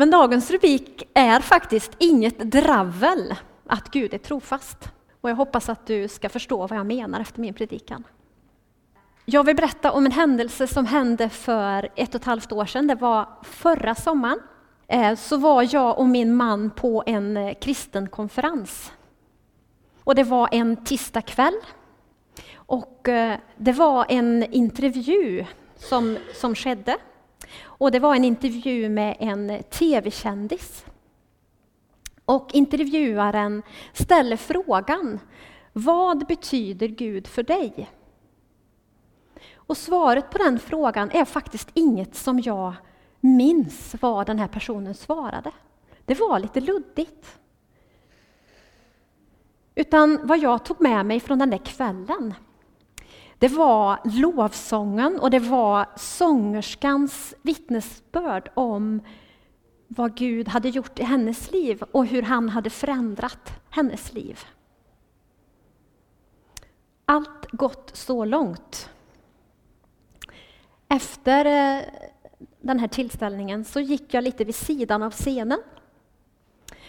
Men dagens rubrik är faktiskt inget dravel att Gud är trofast. Och jag hoppas att du ska förstå vad jag menar efter min predikan. Jag vill berätta om en händelse som hände för ett och ett halvt år sedan. Det var förra sommaren. Eh, så var jag och min man på en eh, kristen konferens. Och det var en tisdagkväll. Och eh, det var en intervju som, som skedde. Och det var en intervju med en tv-kändis. Och intervjuaren ställer frågan, vad betyder Gud för dig? Och svaret på den frågan är faktiskt inget som jag minns vad den här personen svarade. Det var lite luddigt. Utan vad jag tog med mig från den där kvällen, det var lovsången och det var sångerskans vittnesbörd om vad Gud hade gjort i hennes liv och hur han hade förändrat hennes liv. Allt gått så långt. Efter eh, den här tillställningen så gick jag lite vid sidan av scenen.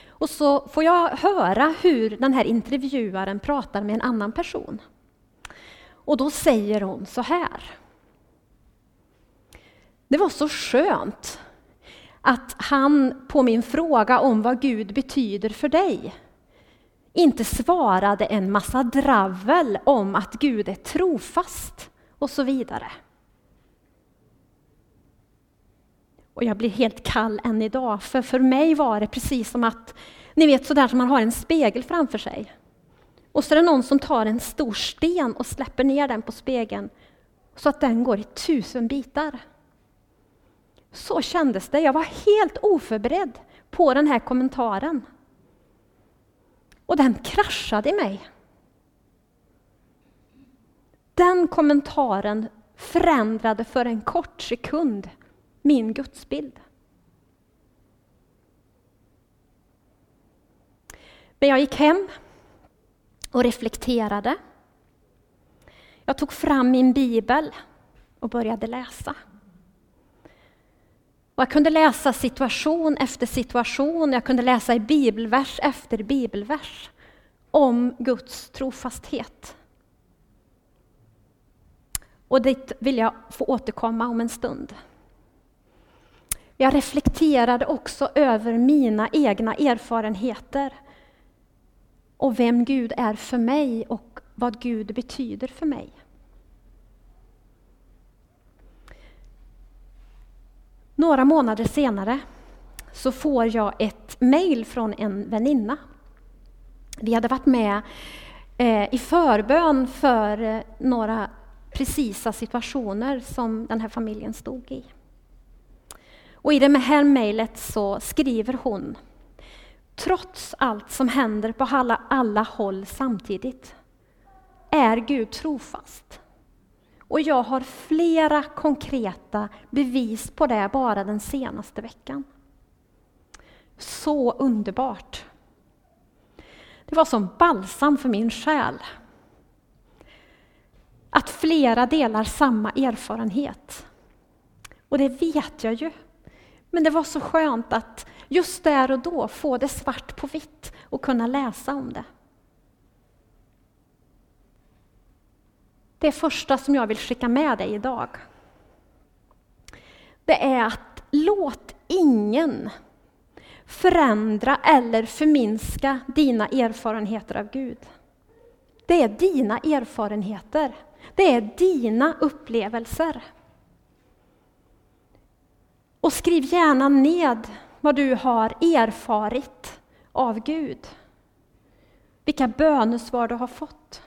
Och så får jag höra hur den här intervjuaren pratar med en annan person. Och då säger hon så här. Det var så skönt att han på min fråga om vad Gud betyder för dig inte svarade en massa dravel om att Gud är trofast och så vidare. Och jag blir helt kall än idag, för för mig var det precis som att, ni vet sådär som man har en spegel framför sig. Och så är det någon som tar en stor sten och släpper ner den på spegeln så att den går i tusen bitar. Så kändes det. Jag var helt oförberedd på den här kommentaren. Och den kraschade i mig. Den kommentaren förändrade för en kort sekund min gudsbild. Men jag gick hem och reflekterade. Jag tog fram min bibel och började läsa. Och jag kunde läsa situation efter situation, jag kunde läsa i bibelvers efter bibelvers om Guds trofasthet. Och dit vill jag få återkomma om en stund. Jag reflekterade också över mina egna erfarenheter och vem Gud är för mig och vad Gud betyder för mig. Några månader senare så får jag ett mejl från en väninna. Vi hade varit med eh, i förbön för eh, några precisa situationer som den här familjen stod i. Och i det här mejlet så skriver hon Trots allt som händer på alla, alla håll samtidigt är Gud trofast. Och jag har flera konkreta bevis på det bara den senaste veckan. Så underbart! Det var som balsam för min själ. Att flera delar samma erfarenhet. Och det vet jag ju. Men det var så skönt att just där och då få det svart på vitt och kunna läsa om det. Det första som jag vill skicka med dig idag, det är att låt ingen förändra eller förminska dina erfarenheter av Gud. Det är dina erfarenheter. Det är dina upplevelser. Och skriv gärna ned vad du har erfarit av Gud. Vilka bönesvar du har fått.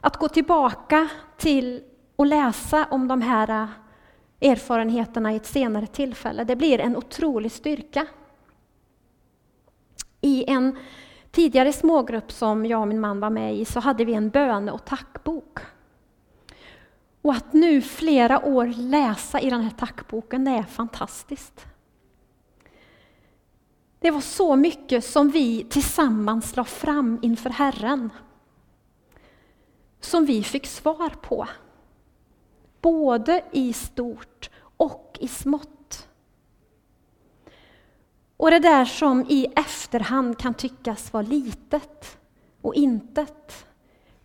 Att gå tillbaka till och läsa om de här äh, erfarenheterna i ett senare tillfälle, det blir en otrolig styrka. I en tidigare smågrupp som jag och min man var med i så hade vi en böne och tackbok. Och att nu flera år läsa i den här tackboken, det är fantastiskt. Det var så mycket som vi tillsammans la fram inför Herren. Som vi fick svar på. Både i stort och i smått. Och det där som i efterhand kan tyckas vara litet och intet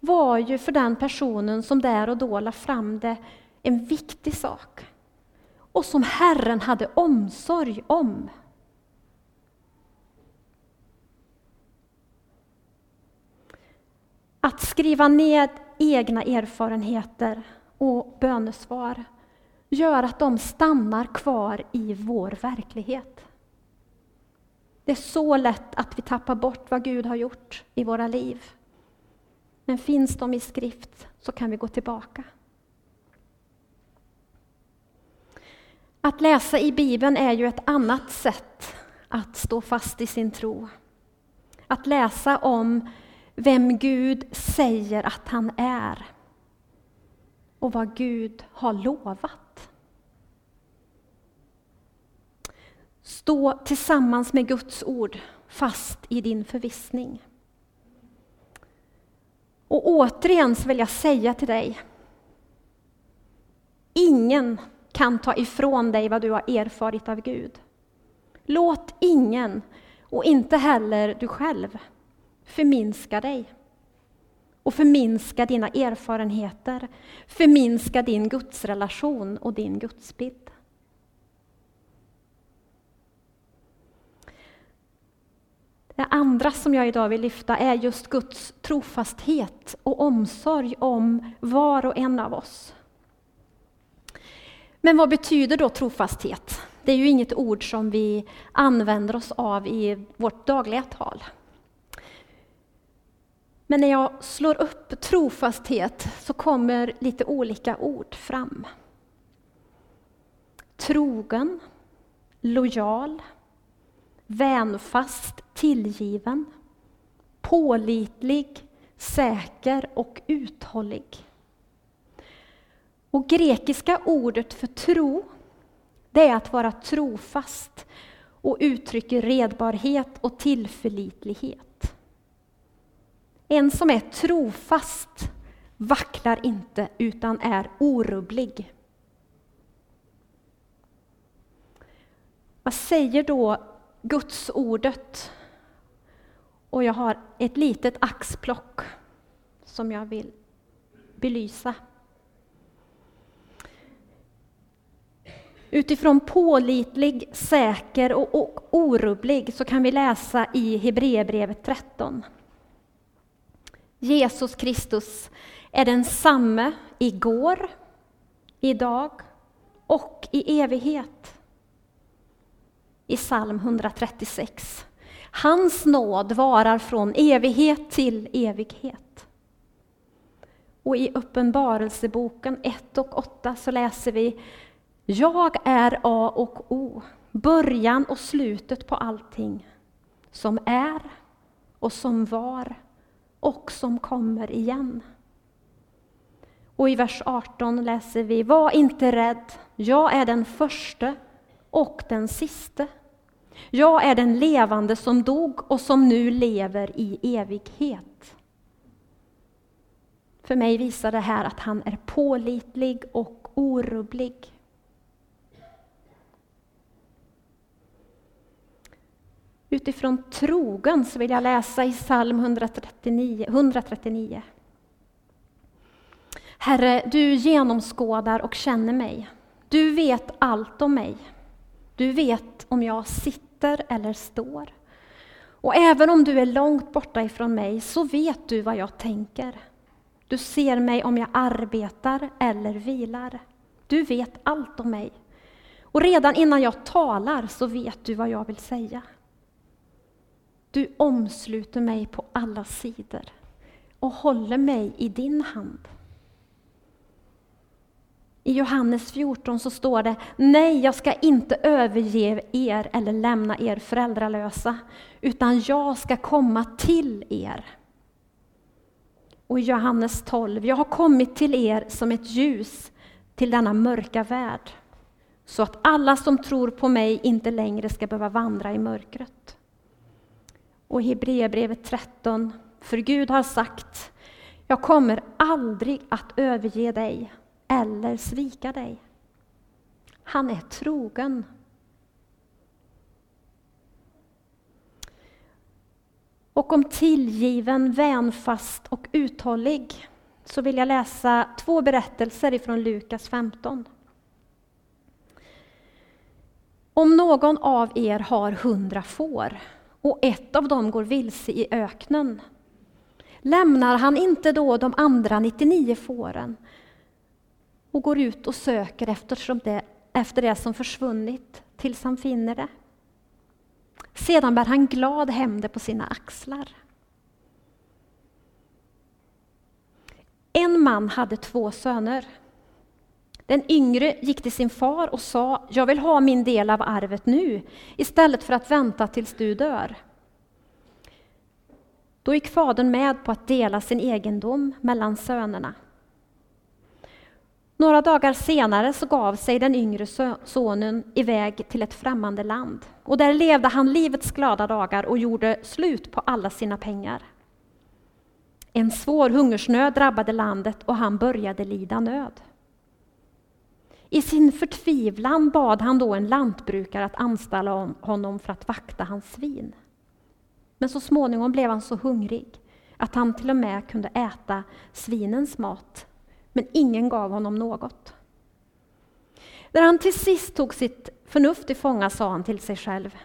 var ju för den personen som där och då la fram det en viktig sak och som Herren hade omsorg om. Att skriva ned egna erfarenheter och bönesvar gör att de stannar kvar i vår verklighet. Det är så lätt att vi tappar bort vad Gud har gjort i våra liv. Men finns de i skrift så kan vi gå tillbaka. Att läsa i Bibeln är ju ett annat sätt att stå fast i sin tro. Att läsa om vem Gud säger att han är och vad Gud har lovat. Stå tillsammans med Guds ord fast i din förvissning. Och återigen så vill jag säga till dig, ingen kan ta ifrån dig vad du har erfarit av Gud. Låt ingen, och inte heller du själv, förminska dig och förminska dina erfarenheter, förminska din gudsrelation och din gudsbild. Det andra som jag idag vill lyfta är just Guds trofasthet och omsorg om var och en av oss. Men vad betyder då trofasthet? Det är ju inget ord som vi använder oss av i vårt dagliga tal. Men när jag slår upp trofasthet så kommer lite olika ord fram. Trogen, lojal, vänfast, tillgiven, pålitlig, säker och uthållig. Och grekiska ordet för tro, det är att vara trofast och uttrycker redbarhet och tillförlitlighet. En som är trofast vacklar inte utan är orubblig. Vad säger då Guds ordet? Och jag har ett litet axplock som jag vill belysa. Utifrån pålitlig, säker och orubblig så kan vi läsa i Hebreerbrevet 13. Jesus Kristus är densamme igår, idag och i evighet. I psalm 136. Hans nåd varar från evighet till evighet. Och i Uppenbarelseboken 1 och 8 så läser vi jag är A och O, början och slutet på allting som är och som var och som kommer igen. Och i vers 18 läser vi Var inte rädd, jag är den förste och den siste. Jag är den levande som dog och som nu lever i evighet. För mig visar det här att han är pålitlig och orubblig. Utifrån trogen så vill jag läsa i psalm 139. 139. Herre, du genomskådar och känner mig. Du vet allt om mig. Du vet om jag sitter eller står. Och även om du är långt borta ifrån mig så vet du vad jag tänker. Du ser mig om jag arbetar eller vilar. Du vet allt om mig. Och redan innan jag talar så vet du vad jag vill säga. Du omsluter mig på alla sidor och håller mig i din hand. I Johannes 14 så står det, nej jag ska inte överge er eller lämna er föräldralösa, utan jag ska komma till er. Och i Johannes 12, jag har kommit till er som ett ljus till denna mörka värld, så att alla som tror på mig inte längre ska behöva vandra i mörkret. Och Hebreerbrevet 13, för Gud har sagt, jag kommer aldrig att överge dig eller svika dig. Han är trogen. Och om tillgiven, vänfast och uthållig så vill jag läsa två berättelser ifrån Lukas 15. Om någon av er har hundra får och ett av dem går vilse i öknen, lämnar han inte då de andra 99 fåren och går ut och söker det, efter det som försvunnit tills han finner det? Sedan bär han glad hem det på sina axlar. En man hade två söner. Den yngre gick till sin far och sa, jag vill ha min del av arvet nu, istället för att vänta tills du dör. Då gick fadern med på att dela sin egendom mellan sönerna. Några dagar senare så gav sig den yngre sonen iväg till ett främmande land. Och där levde han livets glada dagar och gjorde slut på alla sina pengar. En svår hungersnöd drabbade landet och han började lida nöd. I sin förtvivlan bad han då en lantbrukare att anställa honom för att vakta hans svin. Men så småningom blev han så hungrig att han till och med kunde äta svinens mat men ingen gav honom något. När han till sist tog sitt förnuft i fånga sa han till sig själv.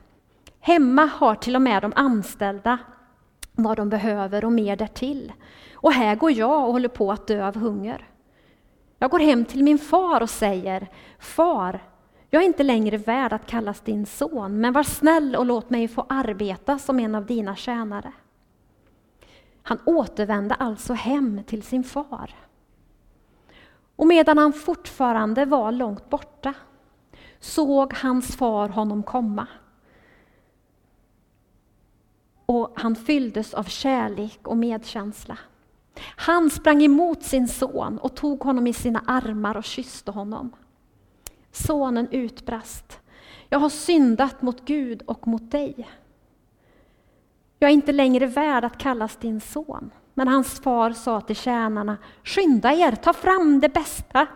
Hemma har till och med de anställda vad de behöver och mer därtill. Och här går jag och håller på att dö av hunger. Jag går hem till min far och säger, Far, jag är inte längre värd att kallas din son, men var snäll och låt mig få arbeta som en av dina tjänare. Han återvände alltså hem till sin far. Och medan han fortfarande var långt borta såg hans far honom komma. Och han fylldes av kärlek och medkänsla. Han sprang emot sin son och tog honom i sina armar och kysste honom. Sonen utbrast. Jag har syndat mot Gud och mot dig. Jag är inte längre värd att kallas din son. Men hans far sa till tjänarna, skynda er, ta fram det bästa,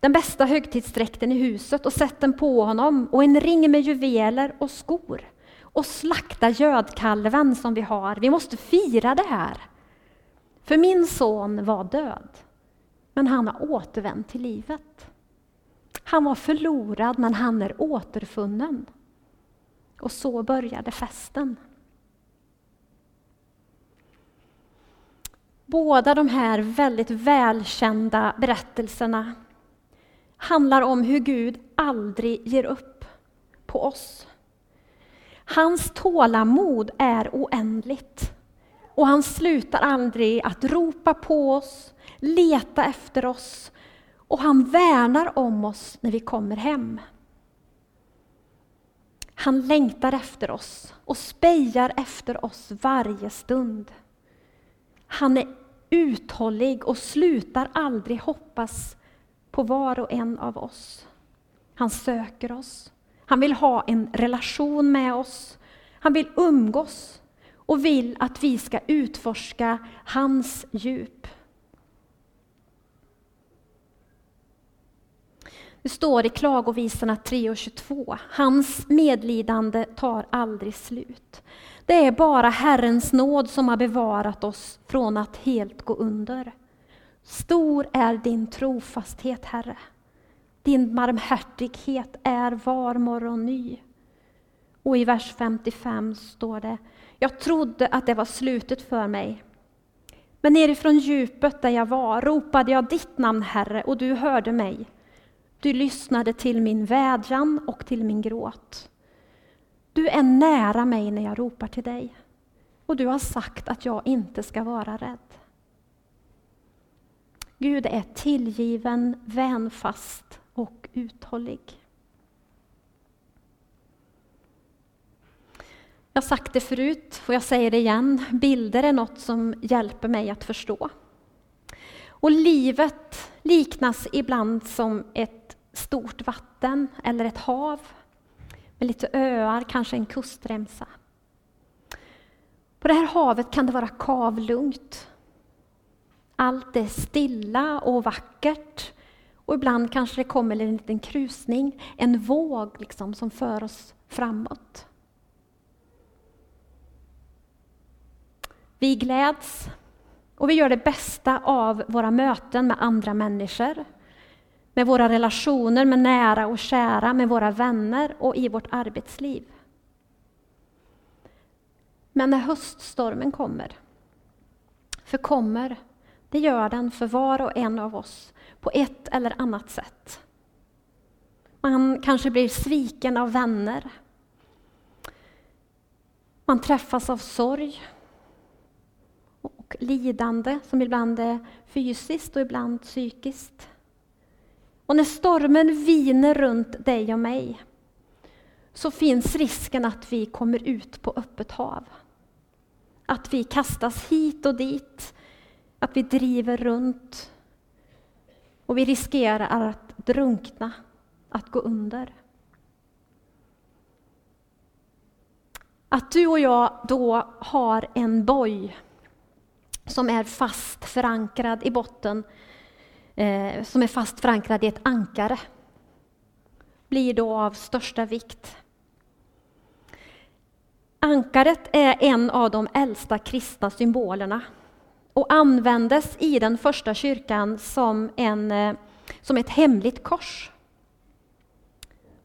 den bästa högtidsdräkten i huset och sätt den på honom och en ring med juveler och skor och slakta gödkalven som vi har. Vi måste fira det här. För min son var död, men han har återvänt till livet. Han var förlorad, men han är återfunnen. Och så började festen. Båda de här väldigt välkända berättelserna handlar om hur Gud aldrig ger upp på oss. Hans tålamod är oändligt och han slutar aldrig att ropa på oss, leta efter oss och han värnar om oss när vi kommer hem. Han längtar efter oss och spejar efter oss varje stund. Han är uthållig och slutar aldrig hoppas på var och en av oss. Han söker oss. Han vill ha en relation med oss. Han vill umgås och vill att vi ska utforska hans djup. Det står i Klagovisorna 3 och 22. Hans medlidande tar aldrig slut. Det är bara Herrens nåd som har bevarat oss från att helt gå under. Stor är din trofasthet, Herre. Din barmhärtighet är var morgon ny. Och i vers 55 står det, jag trodde att det var slutet för mig. Men nerifrån djupet där jag var ropade jag ditt namn, Herre, och du hörde mig. Du lyssnade till min vädjan och till min gråt. Du är nära mig när jag ropar till dig och du har sagt att jag inte ska vara rädd. Gud är tillgiven, vänfast och uthållig. Jag har sagt det förut och jag säger det igen. Bilder är något som hjälper mig att förstå. Och livet liknas ibland som ett stort vatten eller ett hav med lite öar, kanske en kustremsa. På det här havet kan det vara kavlugnt. Allt är stilla och vackert Och ibland kanske det kommer en liten krusning, en våg liksom som för oss framåt. Vi gläds och vi gör det bästa av våra möten med andra människor. Med våra relationer med nära och kära, med våra vänner och i vårt arbetsliv. Men när höststormen kommer, för kommer, det gör den för var och en av oss på ett eller annat sätt. Man kanske blir sviken av vänner. Man träffas av sorg och lidande som ibland är fysiskt och ibland psykiskt. Och när stormen viner runt dig och mig så finns risken att vi kommer ut på öppet hav. Att vi kastas hit och dit, att vi driver runt och vi riskerar att drunkna, att gå under. Att du och jag då har en boj som är fast förankrad i botten, eh, som är fast förankrad i ett ankare, blir då av största vikt. Ankaret är en av de äldsta kristna symbolerna och användes i den första kyrkan som, en, eh, som ett hemligt kors.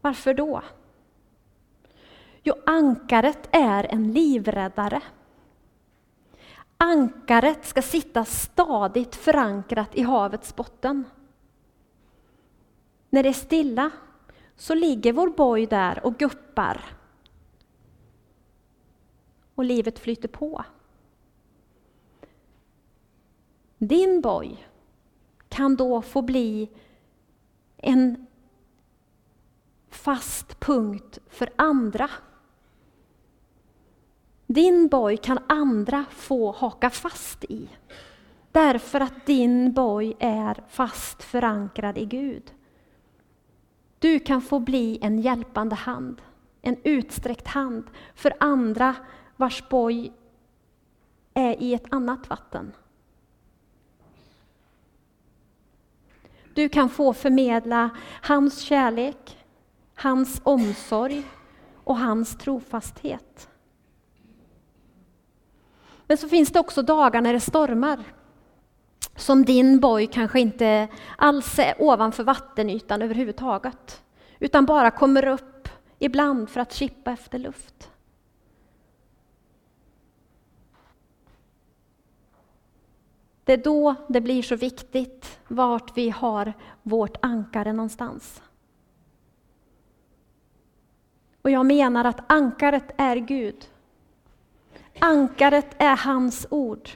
Varför då? Jo, ankaret är en livräddare. Ankaret ska sitta stadigt förankrat i havets botten. När det är stilla så ligger vår boj där och guppar. Och livet flyter på. Din boj kan då få bli en fast punkt för andra. Din boj kan andra få haka fast i. Därför att din boj är fast förankrad i Gud. Du kan få bli en hjälpande hand, en utsträckt hand för andra vars boj är i ett annat vatten. Du kan få förmedla hans kärlek, hans omsorg och hans trofasthet. Men så finns det också dagar när det stormar. Som din boj kanske inte alls är ovanför vattenytan överhuvudtaget. Utan bara kommer upp ibland för att kippa efter luft. Det är då det blir så viktigt vart vi har vårt ankare någonstans. Och jag menar att ankaret är Gud. Ankaret är hans ord.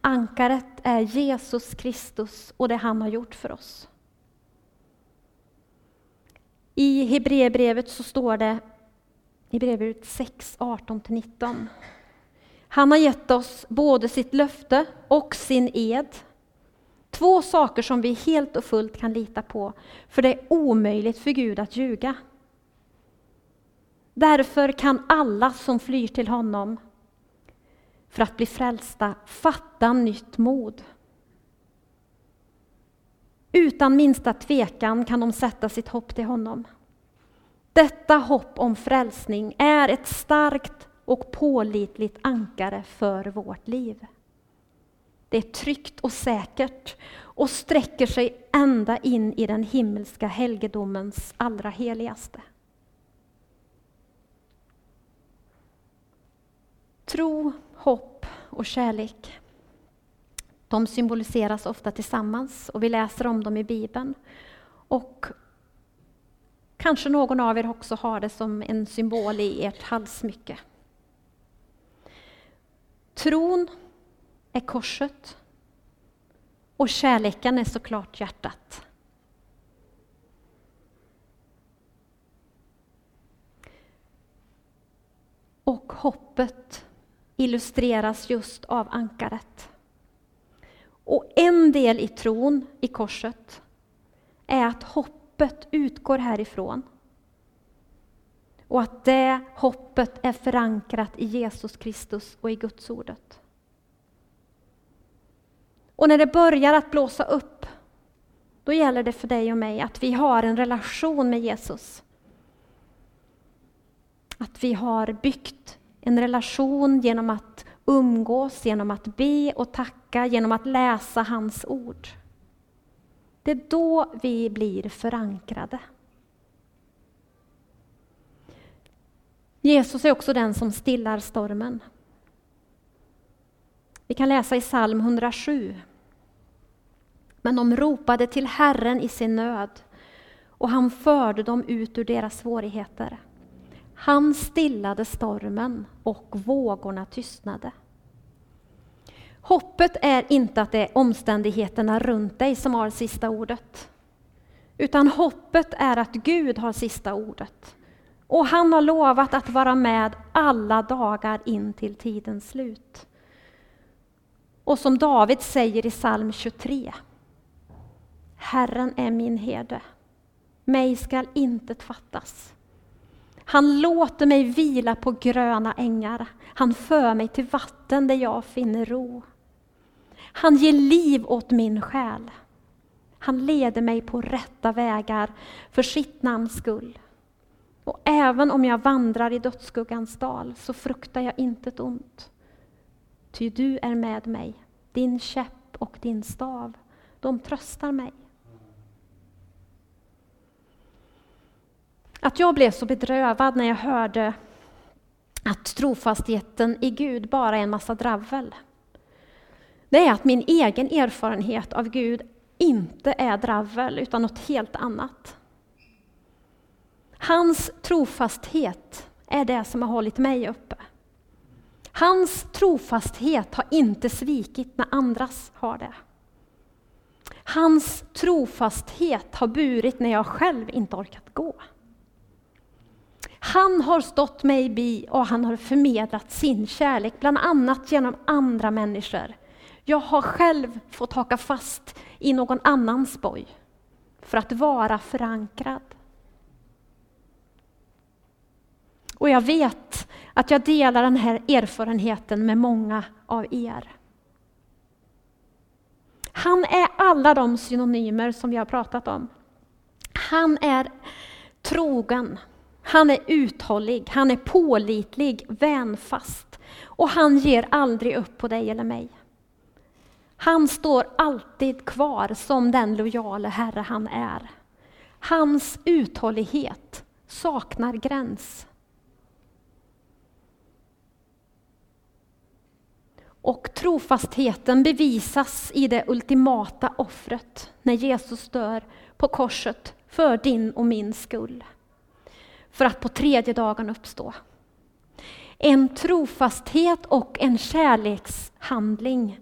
Ankaret är Jesus Kristus och det han har gjort för oss. I Hebreerbrevet så står det i Hebreerbrevet 6, 18-19. Han har gett oss både sitt löfte och sin ed. Två saker som vi helt och fullt kan lita på, för det är omöjligt för Gud att ljuga. Därför kan alla som flyr till honom för att bli frälsta fatta nytt mod. Utan minsta tvekan kan de sätta sitt hopp till honom. Detta hopp om frälsning är ett starkt och pålitligt ankare för vårt liv. Det är tryggt och säkert och sträcker sig ända in i den himmelska helgedomens allra heligaste. Tro, hopp och kärlek. De symboliseras ofta tillsammans och vi läser om dem i Bibeln. Och kanske någon av er också har det som en symbol i ert halssmycke. Tron är korset och kärleken är såklart hjärtat. Och hoppet illustreras just av ankaret. Och en del i tron, i korset, är att hoppet utgår härifrån. Och att det hoppet är förankrat i Jesus Kristus och i Guds ordet. Och när det börjar att blåsa upp, Då gäller det för dig och mig att vi har en relation med Jesus. Att vi har byggt en relation genom att umgås, genom att be och tacka, genom att läsa hans ord. Det är då vi blir förankrade. Jesus är också den som stillar stormen. Vi kan läsa i psalm 107. Men de ropade till Herren i sin nöd och han förde dem ut ur deras svårigheter. Han stillade stormen och vågorna tystnade. Hoppet är inte att det är omständigheterna runt dig som har sista ordet. Utan hoppet är att Gud har sista ordet. Och han har lovat att vara med alla dagar in till tidens slut. Och som David säger i psalm 23. Herren är min herde, mig skall intet fattas. Han låter mig vila på gröna ängar, han för mig till vatten där jag finner ro. Han ger liv åt min själ. Han leder mig på rätta vägar för sitt namns skull. Och även om jag vandrar i dödsskuggans dal så fruktar jag intet ont. Ty du är med mig, din käpp och din stav, de tröstar mig. Att jag blev så bedrövad när jag hörde att trofastheten i Gud bara är en massa dravel. Det är att min egen erfarenhet av Gud inte är dravel, utan något helt annat. Hans trofasthet är det som har hållit mig uppe. Hans trofasthet har inte svikit när andras har det. Hans trofasthet har burit när jag själv inte orkat gå. Han har stått mig bi och han har förmedlat sin kärlek, bland annat genom andra människor. Jag har själv fått haka fast i någon annans boj för att vara förankrad. Och jag vet att jag delar den här erfarenheten med många av er. Han är alla de synonymer som vi har pratat om. Han är trogen, han är uthållig, han är pålitlig, vänfast och han ger aldrig upp på dig eller mig. Han står alltid kvar som den lojale Herre han är. Hans uthållighet saknar gräns. Och trofastheten bevisas i det ultimata offret när Jesus dör på korset för din och min skull. För att på tredje dagen uppstå. En trofasthet och en kärlekshandling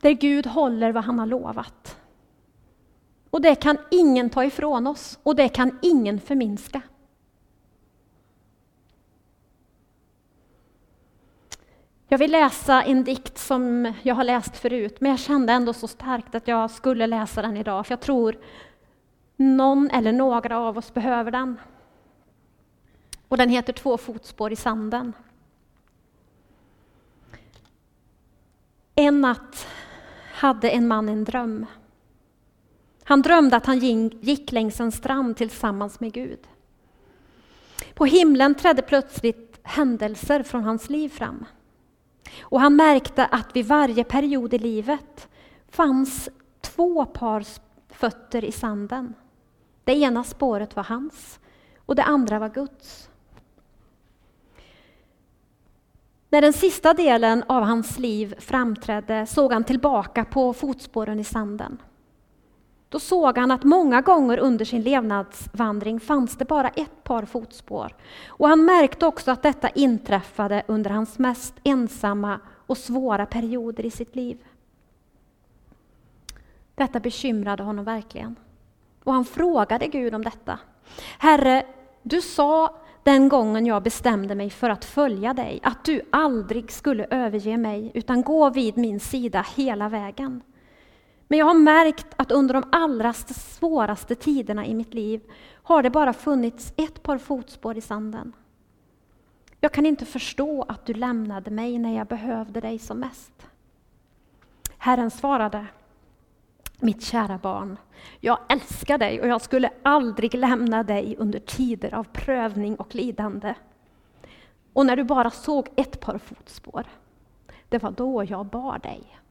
där Gud håller vad han har lovat. Och det kan ingen ta ifrån oss och det kan ingen förminska. Jag vill läsa en dikt som jag har läst förut, men jag kände ändå så starkt att jag skulle läsa den idag, för jag tror någon eller några av oss behöver den. Och den heter Två fotspår i sanden. En natt hade en man en dröm. Han drömde att han gick längs en strand tillsammans med Gud. På himlen trädde plötsligt händelser från hans liv fram. Och han märkte att vid varje period i livet fanns två par fötter i sanden. Det ena spåret var hans och det andra var Guds. När den sista delen av hans liv framträdde såg han tillbaka på fotspåren i sanden. Då såg han att många gånger under sin levnadsvandring fanns det bara ett par fotspår. Och han märkte också att detta inträffade under hans mest ensamma och svåra perioder i sitt liv. Detta bekymrade honom verkligen. Och han frågade Gud om detta. Herre, du sa den gången jag bestämde mig för att följa dig, att du aldrig skulle överge mig, utan gå vid min sida hela vägen. Men jag har märkt att under de allra svåraste tiderna i mitt liv har det bara funnits ett par fotspår i sanden. Jag kan inte förstå att du lämnade mig när jag behövde dig som mest. Herren svarade, mitt kära barn, jag älskar dig och jag skulle aldrig lämna dig under tider av prövning och lidande. Och när du bara såg ett par fotspår, det var då jag bar dig.